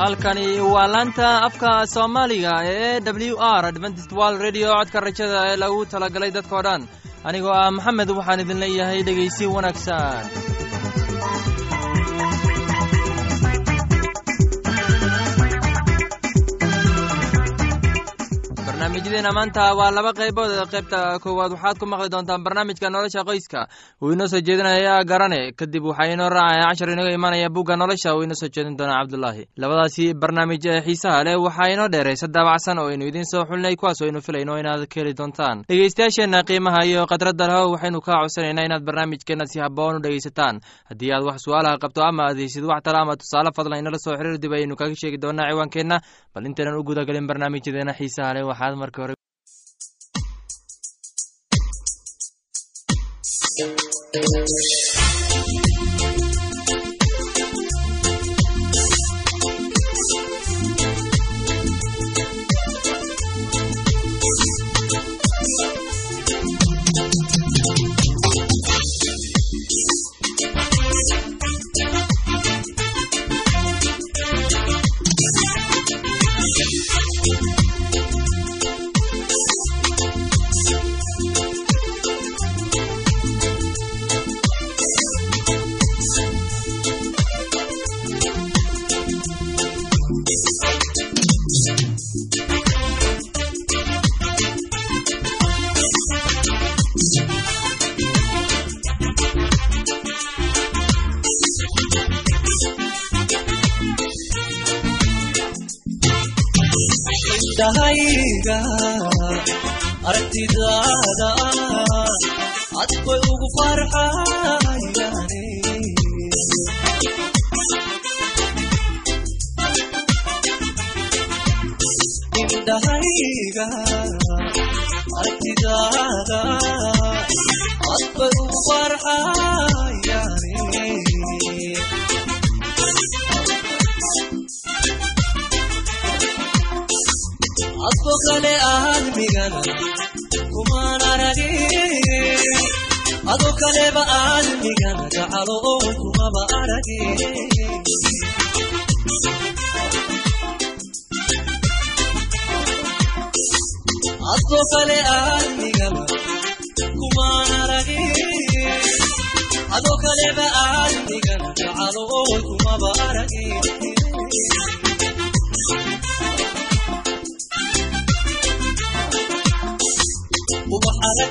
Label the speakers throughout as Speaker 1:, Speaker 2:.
Speaker 1: halkani waa laanta afka soomaaliga ee w r adventist wald redio codka rajada ee lagu talagalay dadkoo dhan. Anigoo ah maxamed waxaan idin leeyahay dhegaysi wanaagsan barnaamijyadeena maanta waa laba qaybood qaybta koowaad. Waxaad ku maqli doontaan barnaamijka nolosha qoyska. Uu inoo soo jeedinaya garane. Kadib waxaa inoo raacaya cashar inaga imanaya bugga nolosha uu inoo soo jeedin doona cabdulaahi labadaasi barnaamij ee xiisaha leh waxaa inoo dheeraysa daabacsan oo aynu idiin soo xulinay kuwaas aynu filayno inaad ka heli doontaan. Dhegeystayaasheenna qiimaha iyo khadradda leho waxaynu kaa codsanaynaa inaad barnaamijkeenna si haboon u dhegeysataan haddii aad wax su'aalaha qabto ama aad heysid wax tala ama tusaale fadlan inala soo xiriir dib ayaynu kaga sheegi doonaa ciwaankeenna. Bal intaynan u gudagelin barnaamijyadeena xiisaha leh waxaad marka hore
Speaker 2: dahayga aragtidaada adkoy ugu farxayane indhahayga aragtidaada adkoy ugu farxayane adko kale aadmigana kumaan arage ado kaleba aadmigana gacalo oo kumaba arage adko kale aadmigana kumaan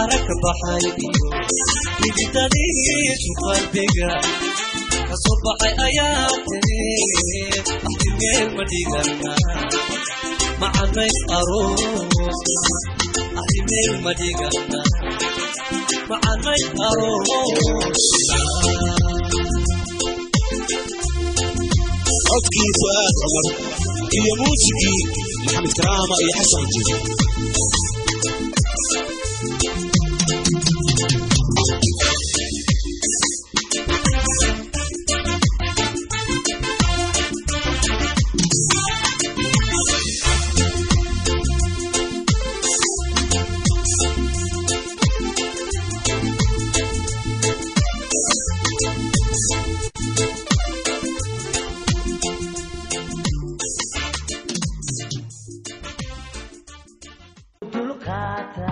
Speaker 2: arag ka baxay iyo xigitadiisu qalbiga ka soo baxay ayaa tiri axtimeel ma dhigana macanays aroos axtimeel ma dhigana macanays aroos
Speaker 3: codkii fu'aad cumar iyo muusigii maxamed karaama iyo xasan jiir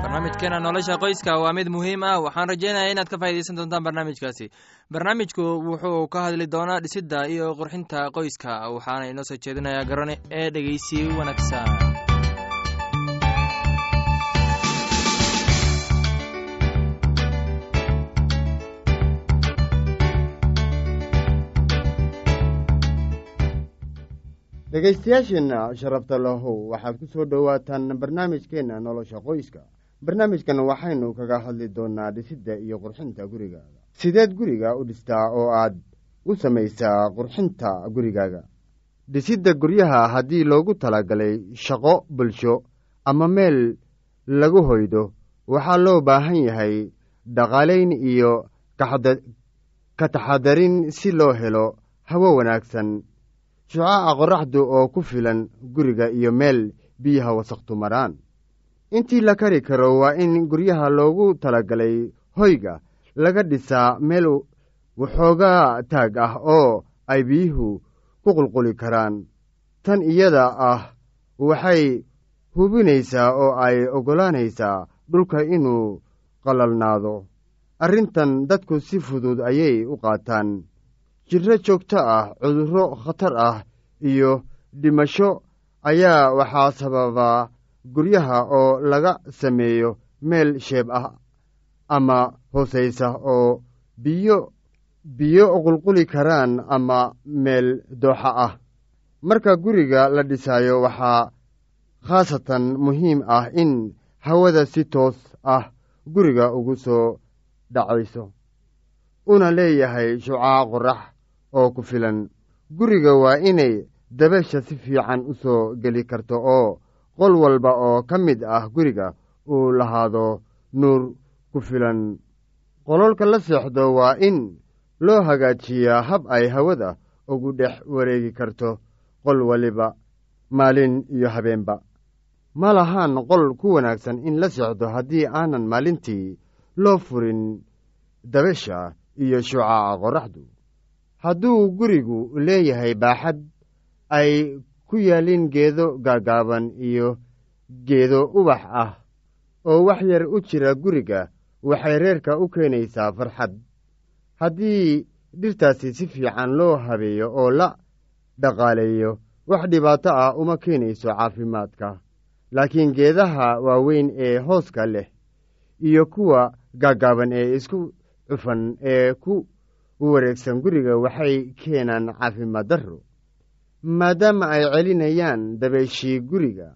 Speaker 1: barnaamijkeena nolosha qoyska waa mid muhiim ah. Waxaan rajeynaya inaad ka faaidaysan doontaan barnaamijkaasi. Barnaamijku wuxuu ka hadli doonaa dhisidda iyo qurxinta qoyska waxaana inoo soo jeedinayaa garane ee dhegeysi wanaagsan
Speaker 4: dhegaystayaasheenna sharafta lahow waxaad ku soo dhowaataan barnaamijkeenna nolosha qoyska. Barnaamijkan waxaynu kaga hadli doonaa dhisidda iyo qurxinta gurigaaga. Sideed guriga u dhistaa oo aad u samaysaa qurxinta gurigaaga. Dhisidda guryaha haddii loogu talagalay shaqo bulsho ama meel lagu hoydo waxaa loo baahan yahay dhaqaalayn iyo ka taxadarin si loo helo hawo wanaagsan shucaaca qorraxdu oo ku filan guriga iyo meel biyaha wasaqtu maraan. Intii la kari karo waa in guryaha loogu talagalay hoyga laga dhisaa meel waxoogaa taag ah oo ay biyuhu ku qulquli karaan. Tan iyada ah waxay hubinaysaa oo ay oggolaanaysaa dhulka inuu qalalnaado arrintan dadku si fudud ayay u qaataan jirro joogto ah cudurro khatar ah iyo dhimasho ayaa waxaa sababaa guryaha oo laga sameeyo meel sheeb ah ama hoosaysa oo biyo biyo qulquli karaan ama meel dooxa ah. Marka guriga la dhisaayo waxaa khaasatan muhiim ah in hawada si toos ah guriga ugu soo dhacayso una leeyahay shucaac qorrax oo ku filan. Guriga waa inay dabeesha si fiican u soo geli karto oo qol walba oo ka mid ah guriga uu lahaado nuur ku filan. Qololka la seexdo waa in loo hagaajiyaa hab ay hawada ugu dhex wareegi karto qol waliba maalin iyo habeenba. Ma lahaan qol ku wanaagsan in la seexdo haddii aanan maalintii loo furin dabeesha iyo shucaaca qorraxdu hadduu gurigu leeyahay baaxad ay ku yaalin geedo gaagaaban iyo geedo ubax ah oo wax yar u jira guriga waxay reerka u keenaysaa farxad. Haddii dhirtaasi si fiican loo habeeyo oo la dhaqaaleeyo wax dhibaato ah uma keenayso caafimaadka. Laakiin geedaha waaweyn ee hooska leh iyo kuwa gaagaaban ee isku cufan ee ku wareegsan guriga waxay keenaan caafimaad darro maadaama ay celinayaan dabeeshii guriga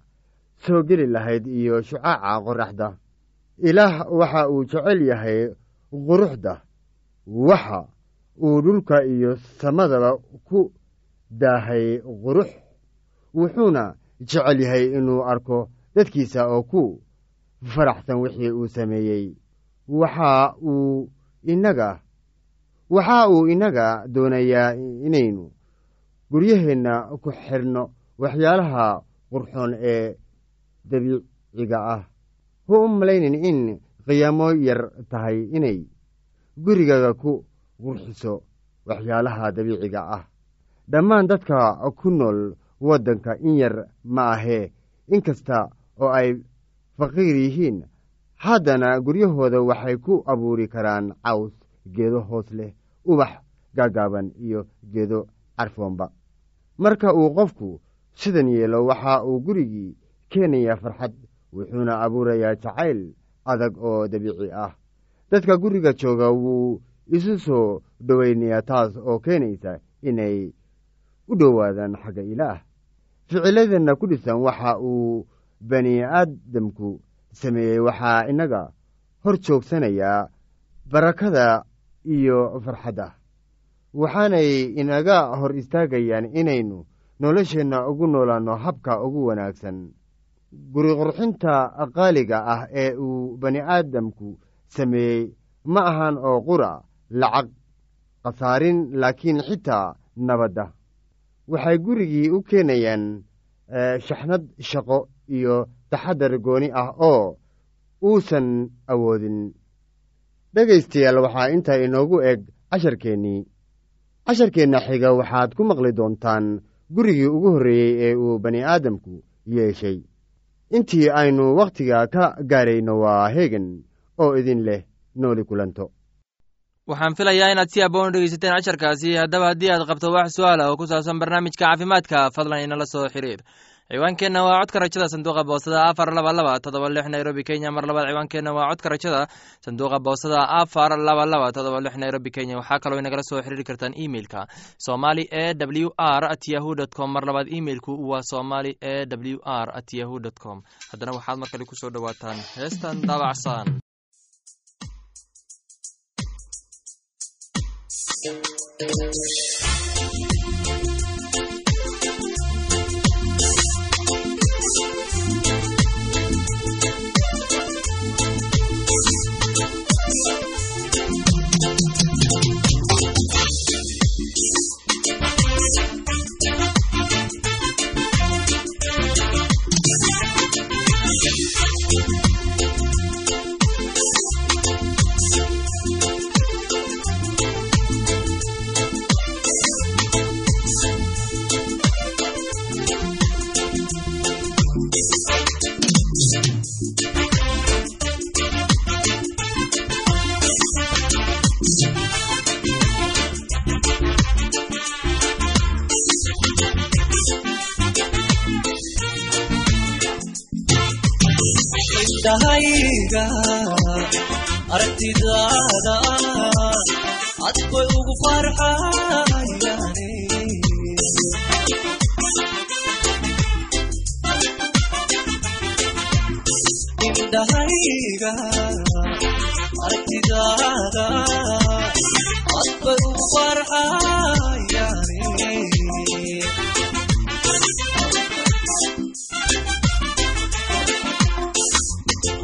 Speaker 4: soo geli lahayd iyo shucaaca qorraxda ilaah waxa uu jecel yahay quruxda waxa uu dhulka iyo samadaba ku daahay qurux wuxuuna jecel yahay inuu arko dadkiisa oo ku faraxsan wixii uu sameeyey. Waxa uu inaga waxa uu innaga doonayaa inaynu guryaheenna ku xidhno waxyaalaha qurxoon ee dabiiciga ah. Hu u malaynin in qiyaamo yar tahay inay gurigaga ku qurxiso waxyaalaha dabiiciga ah. Dhammaan dadka ku nool waddanka in yar ma ahee inkasta oo ay faqiir yihiin haddana guryahooda waxay ku abuuri karaan caws geedo hoos leh ubax gaagaaban iyo geedo carfoonba. Marka uu qofku sidan yeelo waxa uu gurigii keenayaa farxad wuxuuna abuurayaa jacayl adag oo dabiici ah. Dadka guriga jooga wuu isu soo dhowaynayaa taas oo keenaysa inay u dhowaadaan xagga ilaah. Ficiladeenna ku dhisan waxa uu bani aadamku sameeyey waxaa innaga hor joogsanayaa barakada iyo farxadda. Waxaanay inaga hor istaagayaan inaynu nolosheenna ugu noolaanno habka ugu wanaagsan. Guri qurxinta qaaliga ah ee uu bani aadamku sameeyey ma ahan oo qura lacag khasaarin laakiin xitaa nabadda. Waxay gurigii u keenayaan shaxnad shaqo iyo taxadar gooni ah oo uusan awoodin dhegaystayaal waxaa intaa inoogu eg casharkeennii. Casharkeenna xiga waxaad ku maqli doontaan gurigii ugu horreeyey ee uu bani aadamku yeeshay. Intii aynu wakhtiga ka gaarayno waa heegan oo idin leh nooli kulanto.
Speaker 1: Waxaan filayaa inaad si aboon dhegeysateen casharkaasi haddaba haddii aad qabto wax su'aala oo ku saabsan barnaamijka caafimaadka fadlan inala soo xiriir ciwaankeenna waa codka rajada sanduuqa boosada afar laba laba todoba lix nairobi kenya mar labaad. Ciwaankeenna waa codka rajada sanduuqa boosada afar laba laba todoba lix nairobi kenya. Waxaa kaloo inagala soo xiriiri kartaan emeilka somali e w r at yahu dt com. Mar labaad emeilku waa somali e w r at yahu dt com. Haddana waxaad mar kale ku soo dhowaataan heestan daabacsan
Speaker 2: indhahayga aragtidaada adbay ugu farxayaane indhahayga aragtidaada adbay ugu farxayaane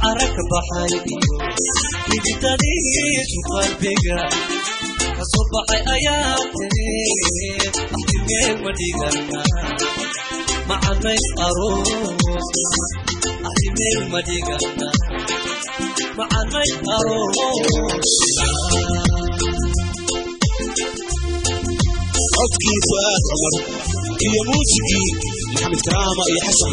Speaker 2: ubaxara ka baxay iyo xididadiisu qalbiga ka soo baxay ayaa dhigana macanays aroos axtimeel ma dhigana macanays aroos.
Speaker 3: Codkii fu'aad cumar iyo muusigii maxamed karaama iyo xasan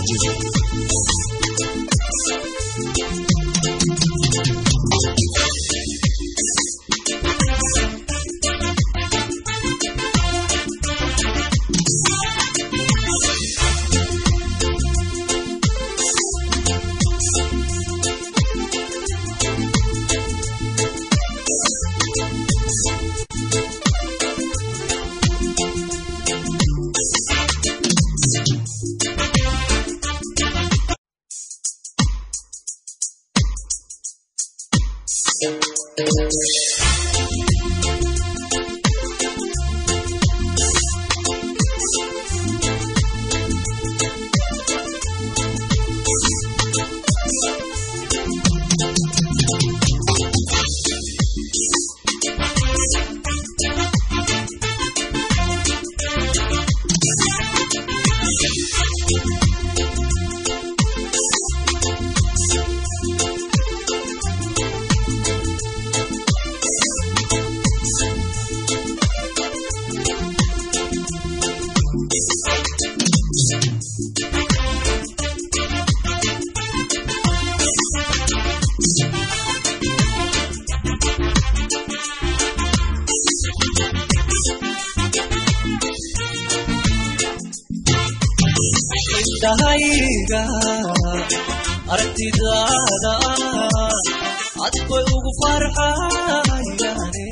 Speaker 3: jiif
Speaker 2: indhahayga aragtidaada adkoy ugu farxayaane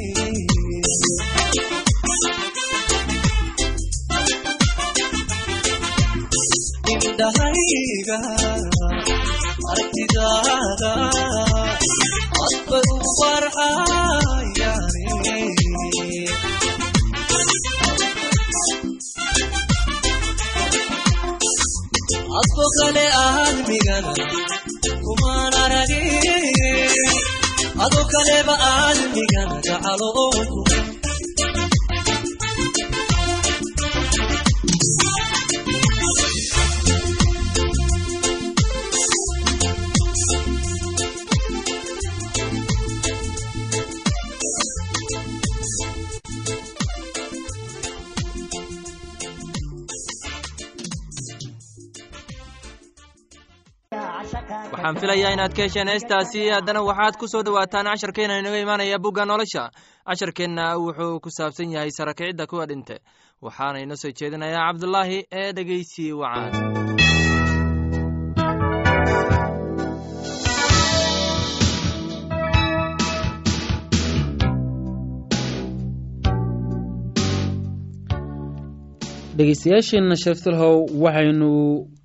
Speaker 2: indhahayga aragtidaada adkoy ugu farxayaane adko kale aadmigana kumaan aragin ado kaleba aadmigana gacalo oo kuma
Speaker 1: waxaan filayaa inaad ka hesheen heestaasi. Haddana waxaad ku soo dhowaataan casharkeena inaga imaanaya bugga nolosha. Casharkeenna wuxuu ku saabsan yahay sarakicidda kuwa dhinte. Waxaana inoo soo jeedinayaa cabdulaahi ee dhegeysi wacaan
Speaker 5: dhegeystayaasheenna sheeftalhow waxaynu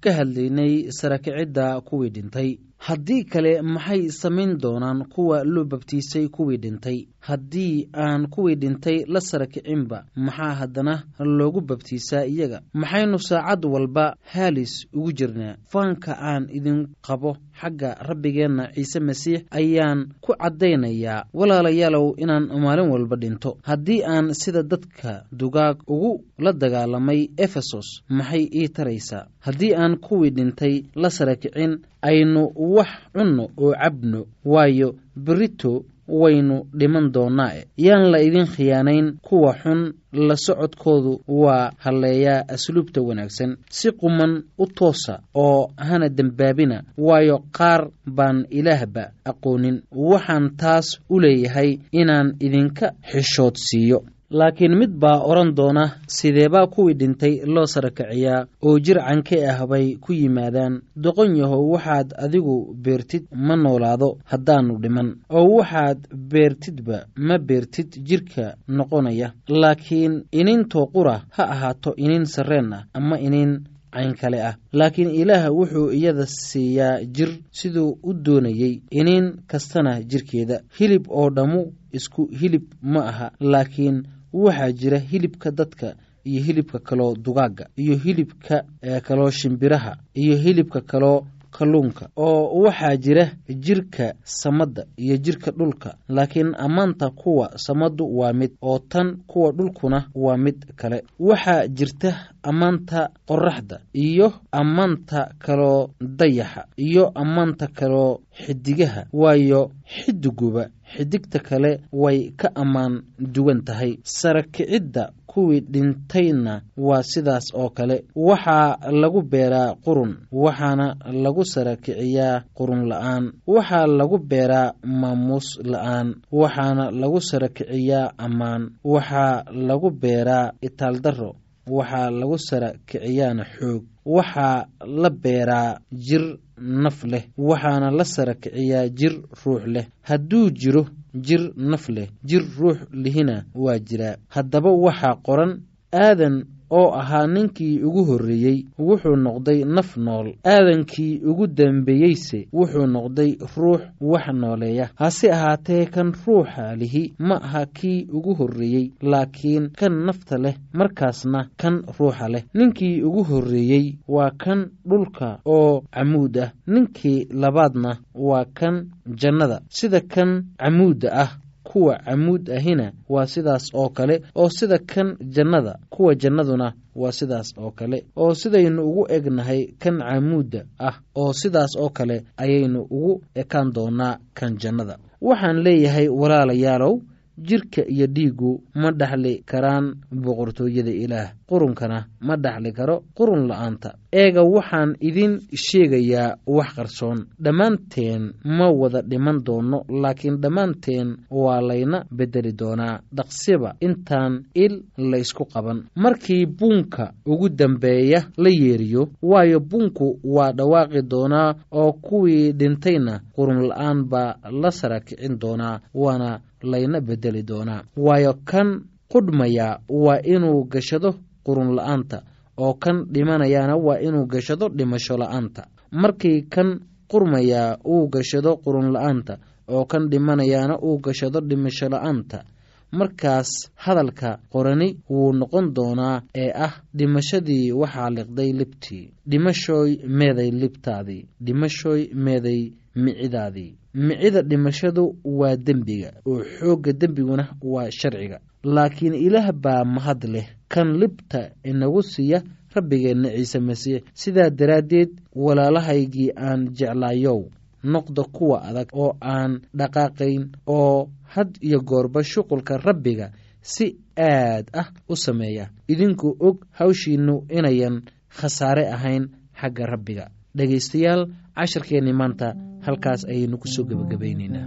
Speaker 5: ka hadlaynay sarakicidda kuwii dhintay haddii kale maxay samayn doonaan kuwa loo babtiisay kuwii dhintay? Haddii aan kuwii dhintay la sara kicinba maxaa haddana loogu babtiisaa iyaga? Maxaynu saacad walba haalis ugu jirnaa? Faanka aan idin qabo xagga rabbigeenna ciise masiix ayaan ku caddaynayaa walaalayaalow inaan maalin walba dhinto. Haddii aan sida dadka dugaag ugu la dagaalamay efesos maxay ii taraysaa? Haddii aan kuwii dhintay la sara kicin aynu wax cunno oo cabno waayo berito waynu dhiman doonaa. Yaan la idin khiyaanayn kuwa xun la socodkoodu waa halleeyaa asluubta wanaagsan. Si quman u toosa oo hana dembaabina waayo qaar baan ilaahba aqoonin. Waxaan taas u leeyahay inaan idinka xishood siiyo laakiin mid baa odhan doona sideebaa kuwii dhintay loo sarakiciyaa oo jir canke ah bay ku yimaadaan. Doqon yahow waxaad adigu beertid ma noolaado haddaannu dhiman oo waxaad beertidba ma beertid jidhka noqonaya. Laakiin inintoo qura ha ahaato inin sarreen ah ama inin cayn kale ah. Laakiin ilaah wuxuu iyada siiyaa jir siduu u doonayey iniin kastana jirkeeda. Hilib oo dhammu isku hilib ma aha laakiin waxaa jira hilibka dadka iyo hilibka kaloo dugaagga iyo hilibka kaloo shimbiraha iyo hilibka kaloo kalluunka oo waxaa jira jirka samadda iyo jirka dhulka. Laakiin ammaanta kuwa samaddu waa mid oo tan kuwa dhulkuna waa mid kale. Waxaa jirta ammaanta qoraxda iyo ammaanta kaloo dayaxa iyo ammaanta kaloo xidigaha. Waayo xidiguba xidigta kale way ka ammaan duwan tahay. Sarakicidda kuwii dhintayna waa sidaas oo kale. Waxaa lagu beeraa qurun waxaana lagu sarakiciyaa qurun la'aan. Waxaa lagu beeraa maamuus la'aan waxaana lagu sarakiciyaa ammaan. Waxaa lagu beeraa itaaldarro waxaa lagu sara kiciyaana xoog. Waxaa la beeraa jir naf leh waxaana la sara kiciyaa jir ruux leh. Hadduu jiro jir naf leh jir ruux lihina waa jiraa. Haddaba waxaa qoran aadan oo ahaa ninkii ugu horreeyey wuxuu noqday naf nool. Aadankii ugu dambeeyeyse wuxuu noqday ruux wax nooleeya. Hase ahaatee kan ruuxa lihi ma aha kii ugu horreeyey laakiin kan nafta leh markaasna kan ruuxa leh. Ninkii ugu horreeyey waa kan dhulka oo camuud ah. Ninkii labaadna waa kan jannada. Sida kan camuudda ah kuwa camuud ahina waa sidaas oo kale oo sida kan jannada kuwa jannaduna waa sidaas oo kale oo sidaynu ugu egnahay kan camuudda ah oo sidaas oo kale ayaynu ugu ekaan doonaa kan jannada. Waxaan leeyahay walaalayaalow jirka iyo dhiiggu ma dhaxli karaan boqortooyada ilaah. Qurunkana ma dhaxli karo qurun la'aanta. Eega waxaan idin sheegayaa wax qarsoon. Dhammaanteen ma wada dhiman doono laakiin dhammaanteen waa layna beddeli doonaa. Dhaqsiba intaan il laysku qaban. Markii buunka ugu dambeeya la yeeriyo waayo buunku waa dhawaaqi doonaa oo kuwii dhintayna qurun la'aan baa la sara kicin doonaa waana layna beddeli doonaa. Waayo kan qudhmaya waa inuu gashado qurun la'aanta oo kan dhimanayaana waa inuu gashado dhimasho la'aanta. Markii kan qurmayaa uu gashado qurun la'aanta oo kan dhimanayaana uu gashado dhimasho la'aanta markaas hadalka qorani wuu noqon doonaa ee ah dhimashadii waxaa liqday libtii dhimashooy meeday libtaadii dhimashooy meeday micidaadii micida dhimashadu waa dembiga. Oo xoogga dembiguna waa sharciga. Laakiin ilaah baa mahad leh kan libta inagu siiya rabbigeenna ciise masiix. Sidaa daraaddeed walaalahaygii aan jeclaayow noqda kuwa adag oo aan dhaqaaqayn oo had iyo goorba shuqulka rabbiga si aad ah u sameeya. Idinku og hawshiinnu inayan khasaare ahayn xagga rabbiga. Dhegaystayaal casharkeenni maanta halkaas ayaynu ku soo gebagabaynaynaa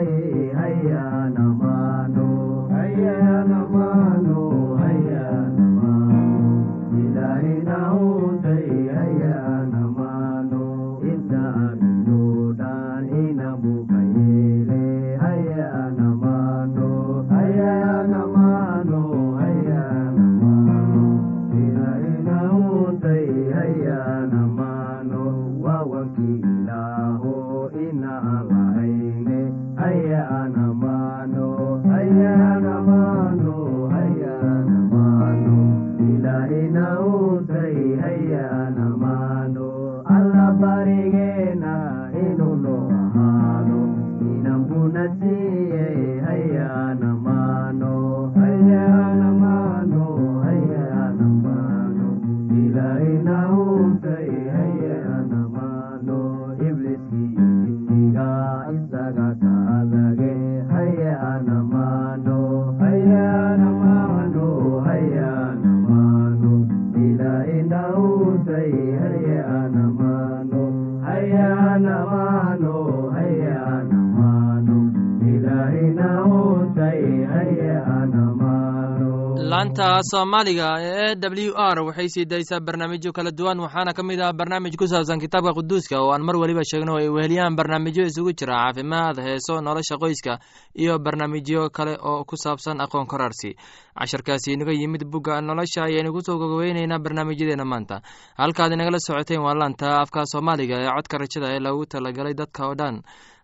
Speaker 6: ಮಾಡಿನವು ಸರಿ ಅಯ್ಯನ ಮಾಡು ಅಲ್ಲ ಬರಿಗೇನ ಇದು ಹಾಡು ನಂಬು ನಚಿ
Speaker 1: laanta soomaaliga ee w r waxay sii daysaa barnaamijyo kala duwan waxaana ka mid ah barnaamij ku saabsan kitaabka quduuska oo aan mar weliba sheegno ay weheliyaan barnaamijyo isugu jira caafimaad heeso nolosha qoyska iyo barnaamijyo kale oo ku saabsan aqoon korarsi. Casharkaasi inaga yimid bugga nolosha ayaynu ku soo gogoweyneynaa barnaamijyadeena maanta. Halkaad inagala socoteen waa laanta afka soomaaliga ee codka rajada ee lagu talagalay dadka oo dhan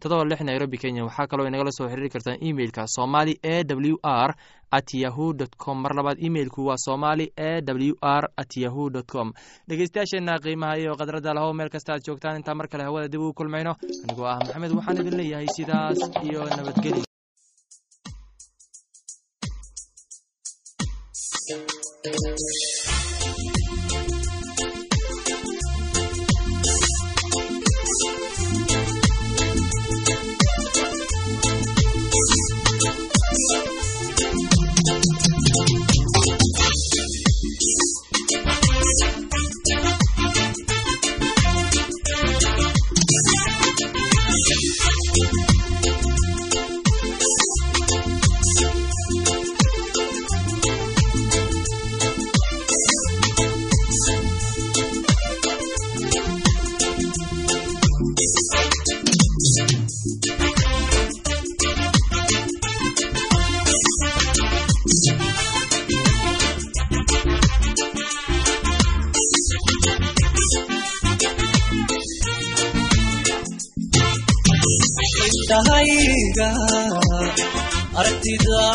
Speaker 1: todoba lix nairobi kenya. Waxaa kaloo inagala soo xiriiri kartaan emeilka somali e w r at yahu dt com. Mar labaad emeilku waa somali e w r at yahu dt com. Dhegeystayaasheenna qiimaha iyo khadradda lahow meel kasta aad joogtaan. Intaa mar kale hawada dib ugu kulmayno. Anigoo ah maxamed waxaan idin leeyahay sidaas iyo nabadgelyo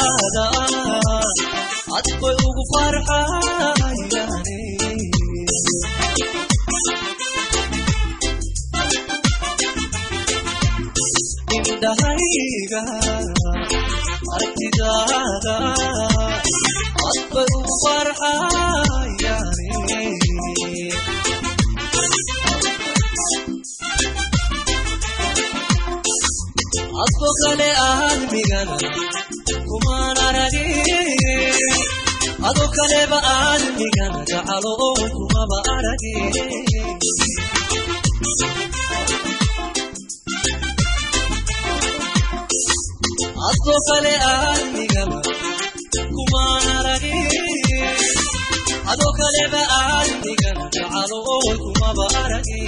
Speaker 2: aragtidaada cad bay ugu farxayane indhahayga aragtidaada cad bay ugu farxayane adko kale aadmigana kumaan aragin ado kaleba aadmigana gacalo oo kumaba aragin adko kale aadmigana kumaan aragin ado kaleba aadmigana jacalo oy kumaba aragin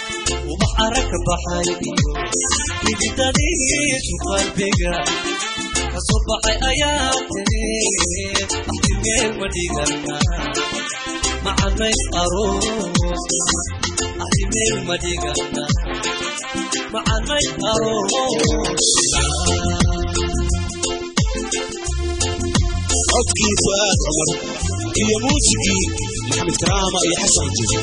Speaker 2: ka baxay xididadiisu qalbiga ka soo baxay ayaa tiri axtimeel ma dhigana macanays aroos axtimeel ma dhigana macanays aroos
Speaker 3: codkii fu'aad cumar iyo muusigii maxamed karaama iyo xasan jiso